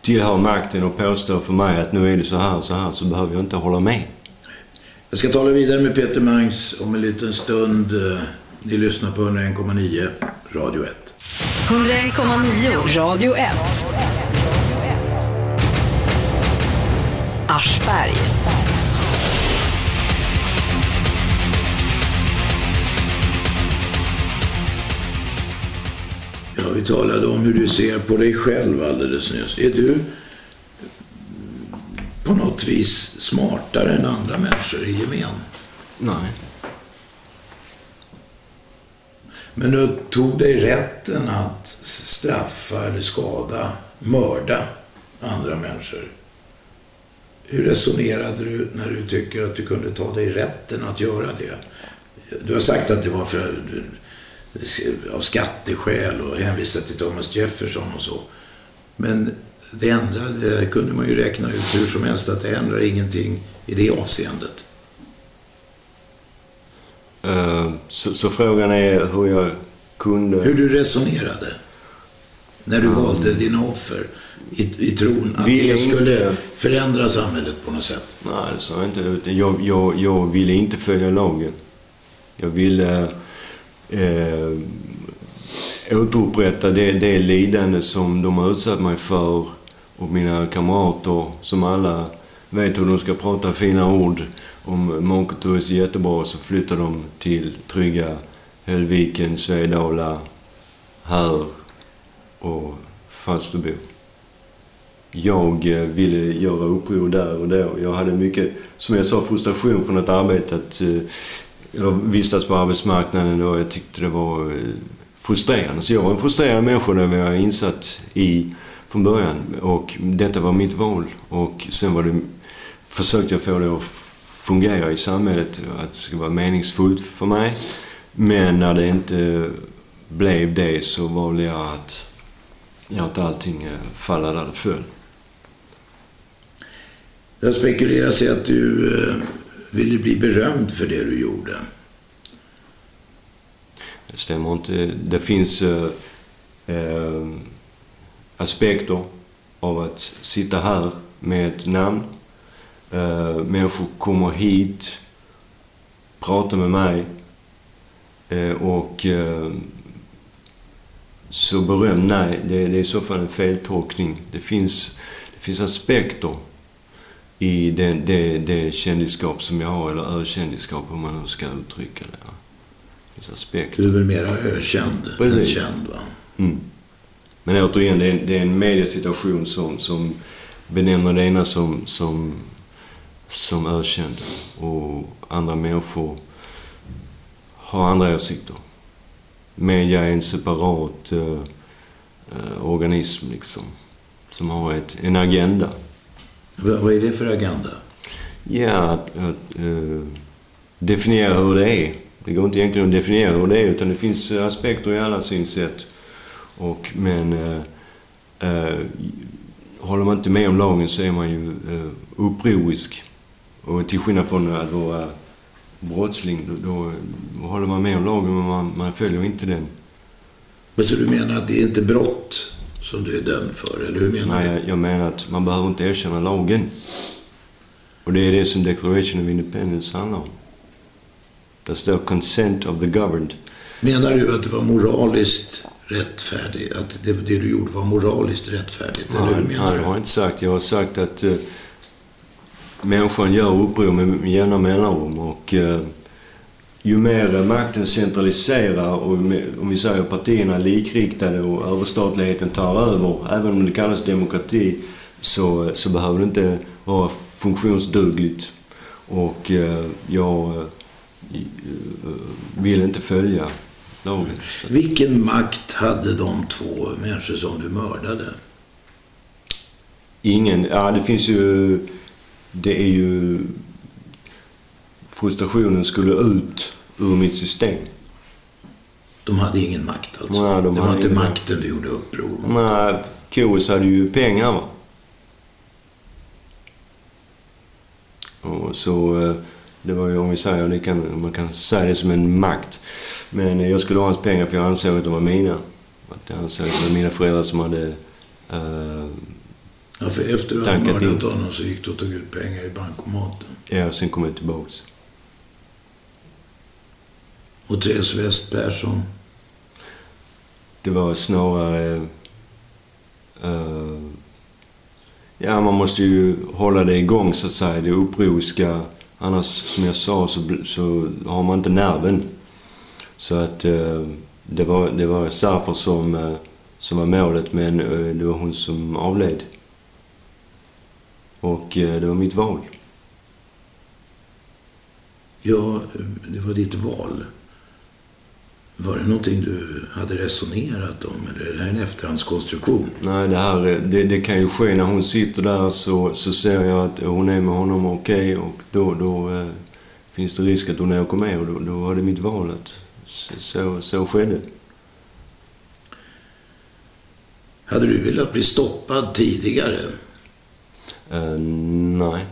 tillhör makten och påstår för mig att nu är det så här så här så behöver jag inte hålla med. Jag ska tala vidare med Peter Mangs om en liten stund. Ni lyssnar på 101,9 Radio 1. 101,9 Radio 1. Aschberg. Vi talade om hur du ser på dig själv alldeles nyss. Är du på något vis smartare än andra människor i gemen? Nej. Men du tog dig rätten att straffa eller skada, mörda andra människor. Hur resonerade du när du tycker att du kunde ta dig rätten att göra det? Du har sagt att det var för, av skatteskäl och hänvisat till Thomas Jefferson och så. Men det ändrade, det kunde man ju räkna ut hur som helst att det ändrar ingenting i det avseendet. Uh, så, så, frågan är hur jag kunde... Hur du resonerade när du mm. valde dina offer i, i tron att det skulle inte... förändra samhället på något sätt. Nej, det sa jag inte. Jag, jag, jag ville inte följa lagen. Jag ville eh, återupprätta det, det lidande som de har utsatt mig för och mina kamrater som alla vet hur de ska prata fina ord om Månkotoris är jättebra så flyttar de till trygga Höllviken, Svedala, här och Falsterbo. Jag eh, ville göra uppror där och då. Jag hade mycket, som jag sa, frustration från att arbetat, eh, eller vistas på arbetsmarknaden och jag tyckte det var eh, frustrerande. Så jag var en frustrerad människa när jag var insatt i från början och detta var mitt val. Och sen var det, försökte jag få det att fungera i samhället, att det skulle vara meningsfullt för mig. Men när det inte blev det så valde jag att låta allting eh, falla där det föll. Det har spekulerats i att du eh, ville bli berömd för det du gjorde. Det stämmer inte. Det finns eh, eh, aspekter av att sitta här med ett namn. Eh, människor kommer hit, pratar med mig eh, och eh, så beröm, nej, det, det är i så fall en feltolkning. Det finns, det finns aspekter i det, det, det kändisskap som jag har, eller ökändisskap hur man nu ska uttrycka det. Finns aspekter. Du är väl mera ökänd Precis. än känd, va? Mm. Men återigen, det är, det är en mediesituation som, som benämner det ena som, som, som ökänd och andra människor har andra åsikter. Media är en separat uh, uh, organism liksom, som har ett, en agenda. Vad är det för agenda? Ja, att, att uh, definiera hur det är. Det går inte egentligen att definiera hur det är, utan det finns aspekter i alla synsätt. Och, men eh, eh, håller man inte med om lagen så är man ju eh, upprorisk. Och till skillnad från att vara brottsling, då, då, håller man med om lagen men man, man följer inte den. Men så du menar att det är inte brott som du är dömd för, eller hur menar Nej, du? Jag, menar att man behöver inte erkänna lagen. Och det är det som Declaration of Independence handlar om. Där står “Consent of the governed”. Menar du att det var moraliskt rättfärdigt, att det, det du gjorde var moraliskt rättfärdigt? Nej, eller hur menar nej, det har jag inte sagt. Jag har sagt att uh, människan gör uppror med jämna mellanrum. Och, eh, ju mer makten centraliserar och om vi säger partierna är likriktade och överstatligheten tar över, även om det kallas demokrati, så, så behöver det inte vara funktionsdugligt. Och eh, jag eh, vill inte följa lagen. Vilken makt hade de två människor som du mördade? Ingen. Ja, det finns ju... Det är ju... Frustrationen skulle ut ur mitt system. De hade ingen makt alltså? Nej, de det var inte ingen... makten du gjorde uppror mot? Nej, KOS hade ju pengar va. Och så... eh, Det var ju, om vi säger, det kan, man kan säga det som en makt. Men jag skulle ha hans pengar för jag ansåg att de var mina. Att jag ansåg att det var mina föräldrar som hade... eh, Ja, för efter att du Tankat mördat honom så gick du och tog ut pengar i bankomaten. ja, sen kom jag tillbaks. Och Therese West Persson? Det var snarare... eh, ja, man måste ju hålla det igång så att säga, det upproriska. Annars, som jag sa, så, så har man inte nerven. Så att eh, det var, det var Safar som, eh, som var målet, men det var hon som avled. Och det var mitt val. Ja, det var ditt val. Var det någonting du hade resonerat om eller är det här en efterhandskonstruktion? Nej, det här det, det kan ju ske när hon sitter där så, så ser jag att hon är med honom okej och då, då eh, finns det risk att hon åker med och då, då var det mitt val att så, så, skedde. Hade du velat bli stoppad tidigare? Eh, nej.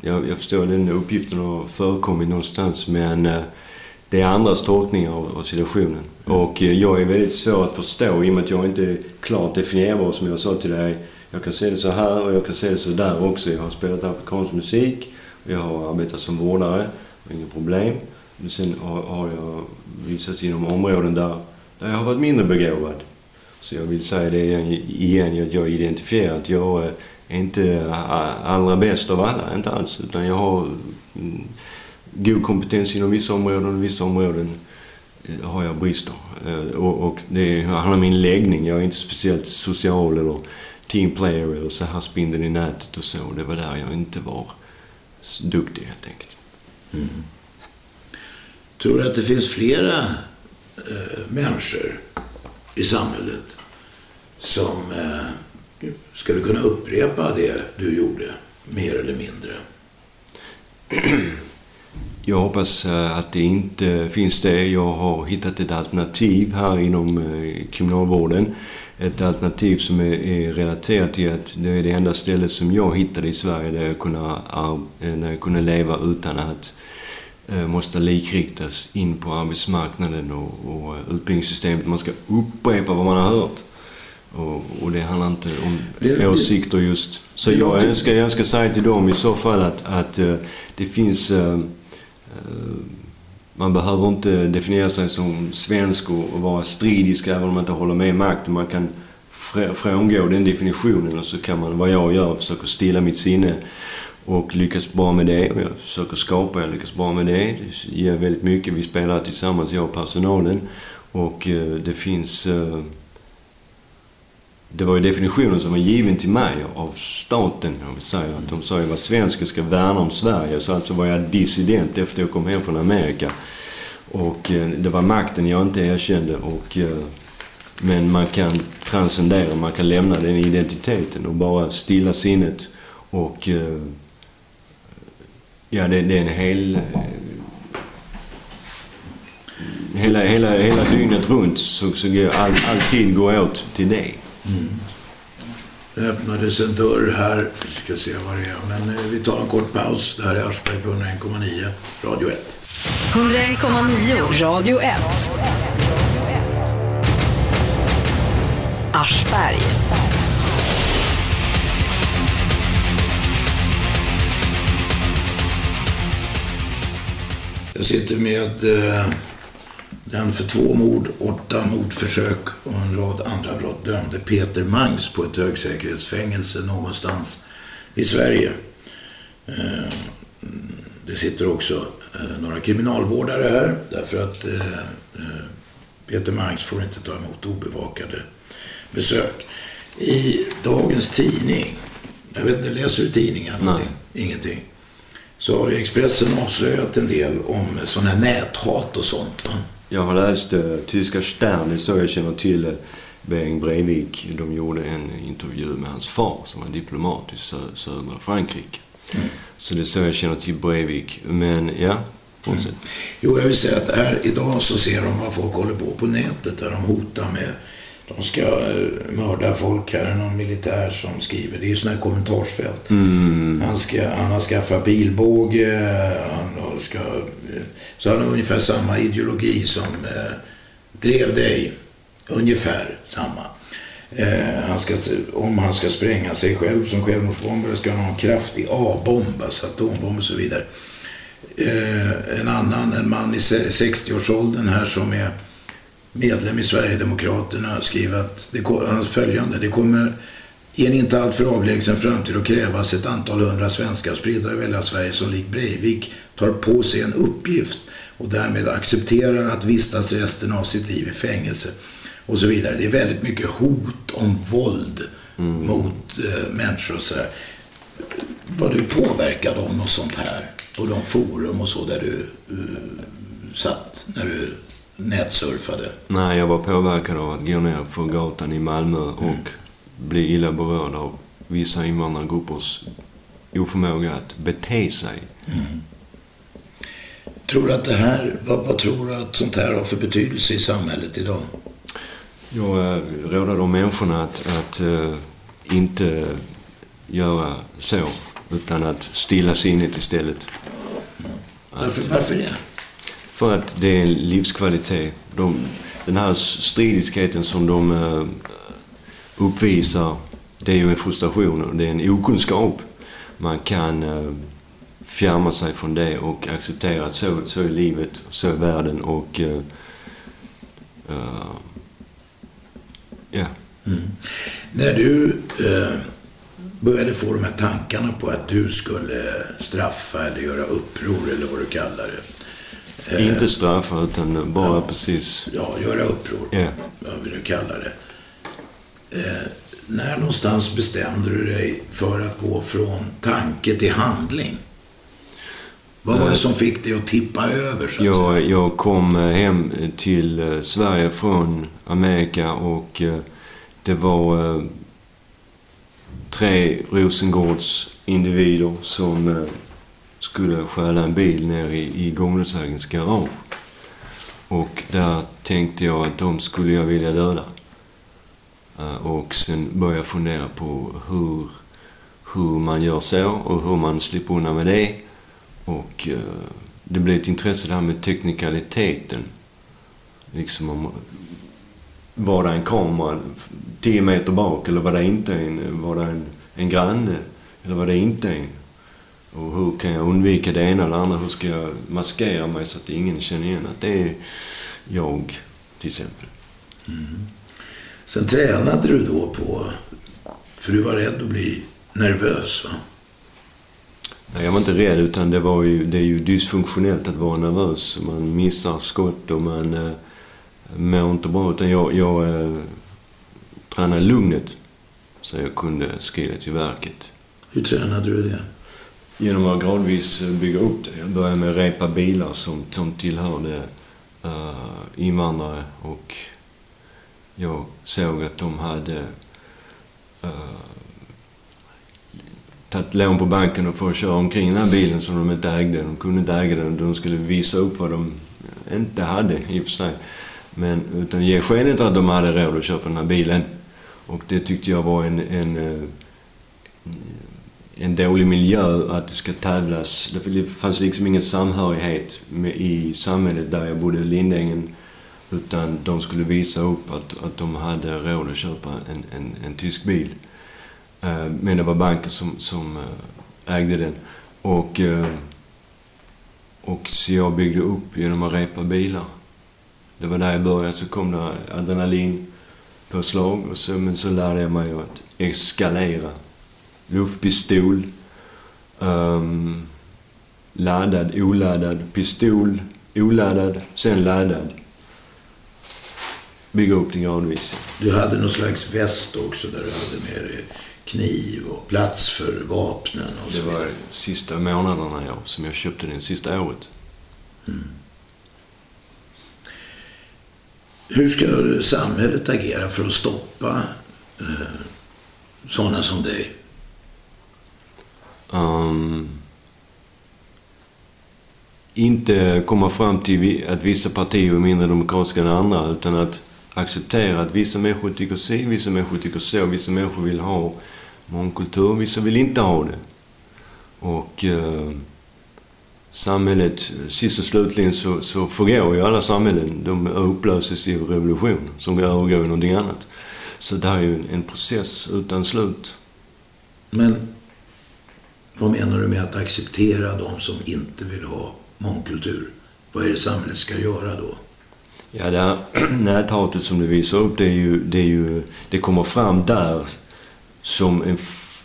Jag, jag förstår den uppgiften har förekommit någonstans men eh, det är andras tolkningar av, situationen. Och eh, jag är väldigt svår att förstå i och med att jag inte är klart definierbar som jag sa till dig. Jag kan se det så här och jag kan se det så där också. Jag har spelat afrikansk musik och jag har arbetat som vårdare. Inga problem. Men sen har, jag visats inom områden där, där jag har varit mindre begåvad. Så jag vill säga det igen, igen att jag identifierar att jag är inte allra bäst av alla, inte alls. Utan jag har mm, god kompetens inom vissa områden och vissa områden eh, har jag brister. Eh, Och, och det handlar om min läggning. Jag är inte speciellt social eller team player eller så här spindeln i nätet och så. Det var där jag inte var duktig helt enkelt. Tror du att det finns flera eh, människor i samhället som eh, skulle kunna upprepa det du gjorde, mer eller mindre? *clears throat* Jag hoppas eh, att det inte finns det. Jag har hittat ett alternativ här inom eh, kriminalvården. Ett alternativ som är, är relaterat till att det är det enda stället som jag hittade i Sverige där jag kunde, eh, där jag kunde leva utan att måste likriktas in på arbetsmarknaden och, och utbildningssystemet. Man ska upprepa vad man har hört. Och, och det handlar inte om Det- åsikter just. Så jag önskar, jag önskar säga till dem i så fall att, att det finns... Eh, man behöver inte definiera sig som svensk och, vara stridisk även om man inte håller med makten. Man kan frångå den definitionen och så kan man, vad jag gör, försöka stilla mitt sinne och lyckas bra med det. Och jag försöker skapa, jag lyckas bra med det. Det ger väldigt mycket. Vi spelar tillsammans, jag och personalen. Och eh, det finns... Eh, det var ju definitionen som var given till mig av staten. Om vi säger att de sa jag var svensk och ska värna om Sverige. Så alltså var jag dissident efter jag kom hem från Amerika. Och eh, det var makten jag inte erkände. Och, eh, men man kan transcendera, man kan lämna den identiteten och bara stilla sinnet. Och eh, ja, det, det är en hel... Hela, hela, hela dygnet runt så, så går all, all tid går åt till det. Det öppnades en dörr här. Vi ska se vad det är. Men eh, vi tar en kort paus. Det här är Aschberg på 101,9 Radio 1. 101,9 Radio 1. Aschberg. Jag sitter med eh, den för två mord, åtta mordförsök och en rad andra brott dömde Peter Mangs på ett högsäkerhetsfängelse någonstans i Sverige. Eh, det sitter också eh, några kriminalvårdare här därför att eh, Peter Mangs får inte ta emot obevakade besök. I dagens tidning, jag vet inte, läser du tidningar? Någonting? Ingenting. Så har ju Expressen avslöjat en del om sån här näthat och sånt. Va? Jag har läst uh, tyska Stern, det är så jag känner till uh, Bering Breivik. De gjorde en intervju med hans far som var diplomat i sö södra Frankrike. Mm. Så det är så jag känner till Breivik. Men ja, fortsätt. Mm. Jo, jag vill säga att här idag så ser de vad folk håller på på nätet där de hotar med de ska uh, mörda folk. Här är någon militär som skriver. Det är ju sådana här kommentarsfält. Mm. Han, ska, han har skaffat pilbåge. Han ska, så han har ungefär samma ideologi som uh, drev dig. Ungefär samma. Eh, han ska, om han ska spränga sig själv som självmordsbombare ska han ha en kraftig A-bomb, alltså atombomb och så vidare. Eh, en annan, en man i 60-årsåldern här som är medlem i Sverigedemokraterna skriver att det, följande, det kommer i en inte alltför avlägsen framtid att krävas ett antal hundra svenskar spridda över hela Sverige som likt Breivik tar på sig en uppgift och därmed accepterar att vistas resten av sitt liv i fängelse och så vidare. Det är väldigt mycket hot om våld mm. mot eh, människor och så där. Var du påverkad av något sånt här? På de forum och så där du uh, satt när du nätsurfade? Nej, jag var påverkad av att gå ner för gatan i Malmö och mm. bli illa berörd av vissa invandrargruppers oförmåga att bete sig. Mm. Tror att det här, vad, vad, tror du att sånt här har för betydelse i samhället idag? Jag råder de människorna att, att uh, inte göra så, utan att stilla sinnet istället. Varför, att, varför det? För att det är en livskvalitet. De, den här stridiskheten som de uh, uppvisar, det är ju en frustration och det är en okunskap. Man kan uh, fjärma sig från det och acceptera att så, så är livet, så är världen och uh, Ja. Mm. När du uh, började få de här tankarna på att du skulle straffa eller göra uppror eller vad du kallar det. Eh, Inte straffa utan bara ja, precis... Ja, göra uppror. Ja. Vad vill du kalla det. Eh, när någonstans bestämde du dig för att gå från tanke till handling? Vad var det eh, som fick dig att tippa över så att jag, jag kom eh, hem till Sverige från Amerika och det var tre Rosengårds individer som skulle stjäla en bil nere i, i Gånglöshögens garage. Och där tänkte jag att de skulle jag vilja döda. Eh, och sen började jag fundera på hur, hur man gör så och hur man slipper undan med det. Och eh, det blev ett intresse det här med teknikaliteten. Liksom om, var det en kamera 10 meter bak eller var det inte en? Var det en, en granne? Eller var det inte en? Och hur kan jag undvika det ena eller andra? Hur ska jag maskera mig så att ingen känner igen att det är jag, till exempel. Mm. Sen tränade du då på, för du var rädd att bli nervös va? Nej, jag var inte rädd utan det, var ju, det är ju dysfunktionellt att vara nervös. Man missar skott och man eh, mår inte bra. Utan jag, jag eh, tränade lugnet så jag kunde skrida till verket. Hur tränade du det? Genom att gradvis eh, bygga upp det. Jag började med att repa bilar som, som tillhörde uh, eh, invandrare och jag såg att de hade uh, tagit lån på banken och fått köra omkring den här bilen som de inte ägde. De kunde inte äga den. De skulle visa upp vad de inte hade i och för sig. Men utan ge skenet att de hade råd att köpa den här bilen. Och det tyckte jag var en, en, en dålig miljö att det ska tävlas. Det fanns liksom ingen samhörighet med, i samhället där jag bodde, i Lindängen. Utan de skulle visa upp att, att de hade råd att köpa en, en, en tysk bil. Eh, men det var banken som, som eh, ägde den. Och, eh, och så jag byggde upp genom att repa bilar. Det var där jag började. Så kom det adrenalin på slag och så, men så lärde jag mig att eskalera luftpistol, um, laddad, oladdad, pistol, oladdad, sen laddad. Bygga upp det gradvis. Du hade någon slags väst också där du hade med dig kniv och plats för vapnen och Det var sista månaderna ja, som jag köpte den, sista året. Hur ska samhället agera för att stoppa eh, sådana som dig? Um, inte komma fram till att vissa partier är mindre demokratiska än andra utan att acceptera att vissa människor tycker si, vissa människor tycker så, vissa människor vill ha mångkultur, vissa vill inte ha det. Och eh, samhället, sist och slutligen så, så förgår ju alla samhällen. De upplöses i revolution som övergår i någonting annat. Så det här är ju en, en process utan slut. Men vad menar du med att acceptera de som inte vill ha mångkultur? Vad är det samhället ska göra då? Ja, det här *clears throat* näthatet som du visar upp, det, är ju, det, är ju, det kommer fram där som en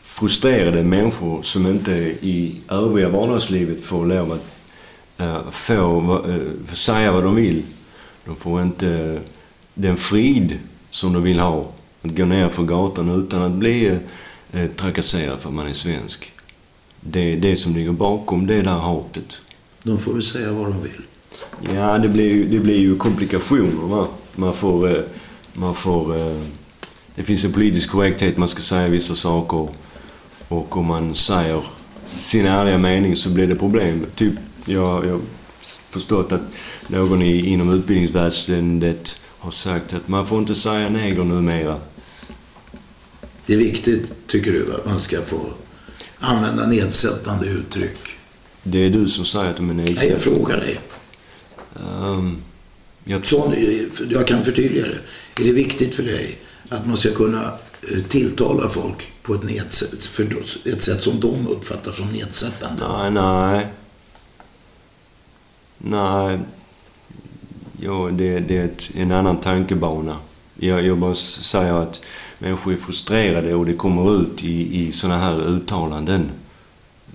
frustrerade människor som inte i övriga vardagslivet får lov att äh, få, äh, eh, få säga vad de vill. De får inte eh, den frid som de vill ha. Att gå ner för gatan utan att bli äh, trakasserad för att man är svensk. Det det som ligger bakom det där hatet. De får väl säga vad de vill. Ja, det blir ju, det blir ju komplikationer. Va? Man får... eh, Man får eh, det finns en politisk korrekthet, man ska säga vissa saker. Och om man säger sin ärliga mening så blir det problem. Typ, jag jag har förstått att någon i, inom utbildningsväsendet har sagt att man får inte säga neger numera. Det är viktigt, tycker du, att man ska få använda nedsättande uttryck. Det är du som säger att de är Nej, jag frågar dig. Um, jag, Så, jag kan förtydliga det. Är det viktigt för dig att man ska kunna eh, tilltala folk på ett, nedsätt, för ett sätt som de uppfattar som nedsättande? Nej, nej. Nej. Ja, det, det är ett, en annan tankebana. Jag, jag bara säger att människor är frustrerade och det kommer ut i, i såna här uttalanden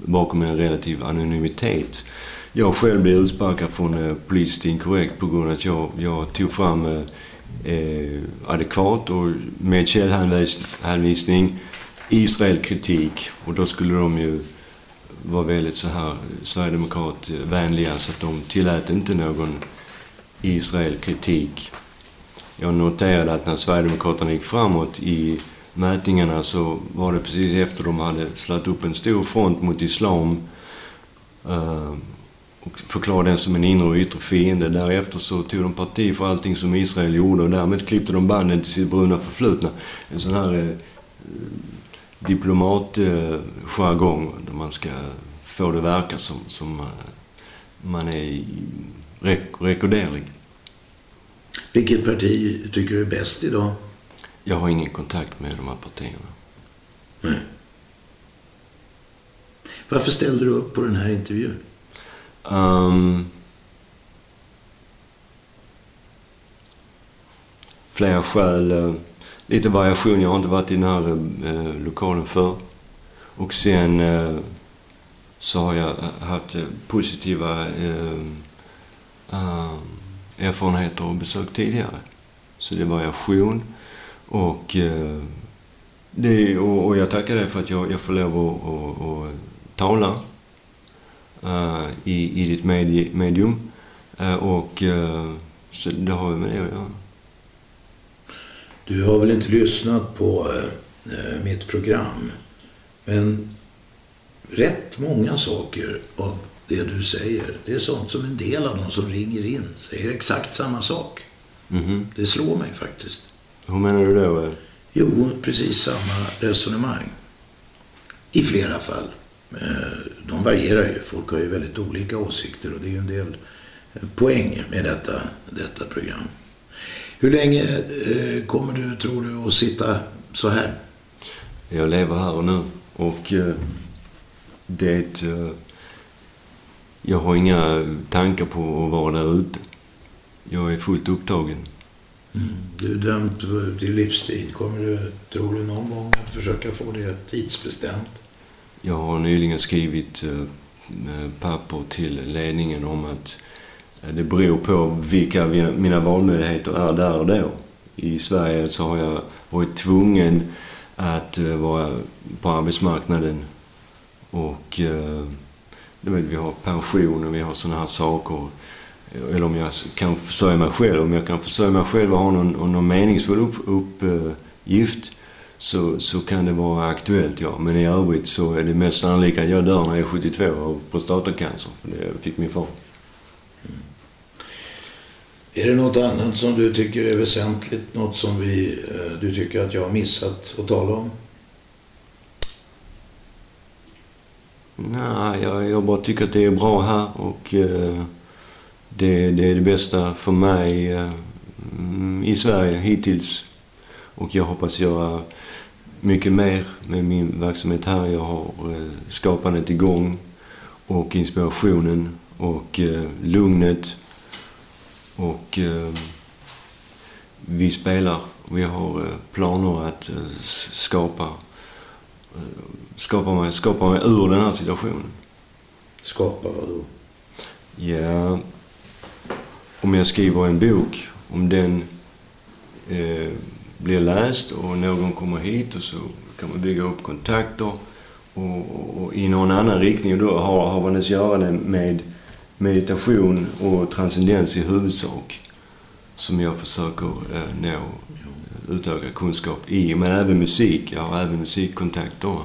bakom en relativ anonymitet. Jag själv blev utsparkad från eh, Politiskt Inkorrekt på grund av att jag, jag tog fram eh, eh, adekvat och med källhänvisning Israelkritik. Och då skulle de ju var väldigt så här Sverigedemokratvänliga så att de tillät inte någon Israelkritik. Jag noterade att när Sverigedemokraterna gick framåt i mätningarna så var det precis efter de hade slagit upp en stor front mot islam eh, och förklarade den som en inre och yttre fiende. Därefter så tog de parti för allting som Israel gjorde och därmed klippte de banden till sitt bruna förflutna. En sån här eh, diplomatjargong eh, där man ska få det verka som, som eh, man är rek- rekorderlig. Vilket parti tycker du är bäst idag? Jag har ingen kontakt med de här partierna. Nej. Varför ställde du upp på den här intervjun? Um, flera skäl. eh, Lite variation. Jag har inte varit i den här eh, lokalen för. Och sen eh, så har jag eh, haft eh, positiva eh, erfarenheter och besök tidigare. Så det är variation. Och, eh, det, och, jag tackar dig för att jag, jag får lov att, att, att tala eh, i, i ditt medium. Eh, och så det har ju med det att göra. Du har väl inte lyssnat på mitt program? Men rätt många saker av det du säger, det är sånt som en del av de som ringer in säger exakt samma sak. Mhm. Det slår mig faktiskt. Hur menar du då? Jo, precis samma resonemang. I flera fall. Eh, De varierar ju. Folk har ju väldigt olika åsikter och det är ju en del eh, poäng med detta, detta program. Hur länge eh, kommer du, tror du, att sitta så här? Jag lever här och nu. Och det... Eh, jag har inga tankar på att vara där ute. Jag är fullt upptagen. Mm. Du är dömd till livstid. Kommer du, tror du, någon gång att försöka få det tidsbestämt? Jag har nyligen skrivit eh, papper till ledningen om att eh, det beror på vilka mina valmöjligheter är där och då. I Sverige så har jag varit tvungen att eh, vara på arbetsmarknaden och vi har pension och vi har sådana här saker. Eller om jag kan försörja mig själv. Om jag kan försörja mig själv och ha någon, någon meningsfull uppgift så, så kan det vara aktuellt, ja. Men i övrigt så är det mest sannolika att jag dör när jag är 72 av prostatacancer. För det fick min far. Mm. Är det något annat som du tycker är väsentligt? Något som vi, eh, du tycker att jag har missat att tala om? Nej, jag, jag bara tycker att det är bra här och eh, det, det, är det bästa för mig eh, i Sverige hittills. Och jag hoppas göra mycket mer med min verksamhet här. Jag har eh, skapandet igång och inspirationen och eh, lugnet. Och eh, vi spelar. Vi har eh, planer att eh, skapa eh, skapa mig, skapa mig ur den här situationen. Skapa vad då? Ja, om jag skriver en bok, om den eh, blir läst och någon kommer hit och så kan man bygga upp kontakter och, och i någon annan riktning. Och då har, har man att göra med meditation och transcendens i huvudsak som jag försöker eh, nå utöka kunskap i. Men även musik. Jag har även musikkontakter.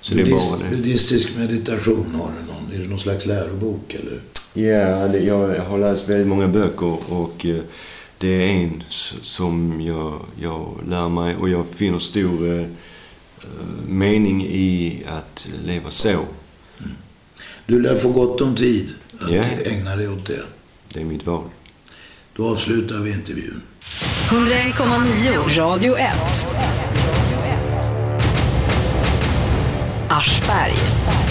Så Buddhist, det. Buddhistisk meditation har du någon? Är det någon slags lärobok eller? Ja, det, jag har läst väldigt många böcker och eh, det är en som jag, jag lär mig och jag finner stor eh, mening i att leva så. Mm. Du lär få gott om tid att ja. ägna dig åt det. Det är mitt val. Då avslutar vi intervjun. 101,9 Radio 1. Aschberg.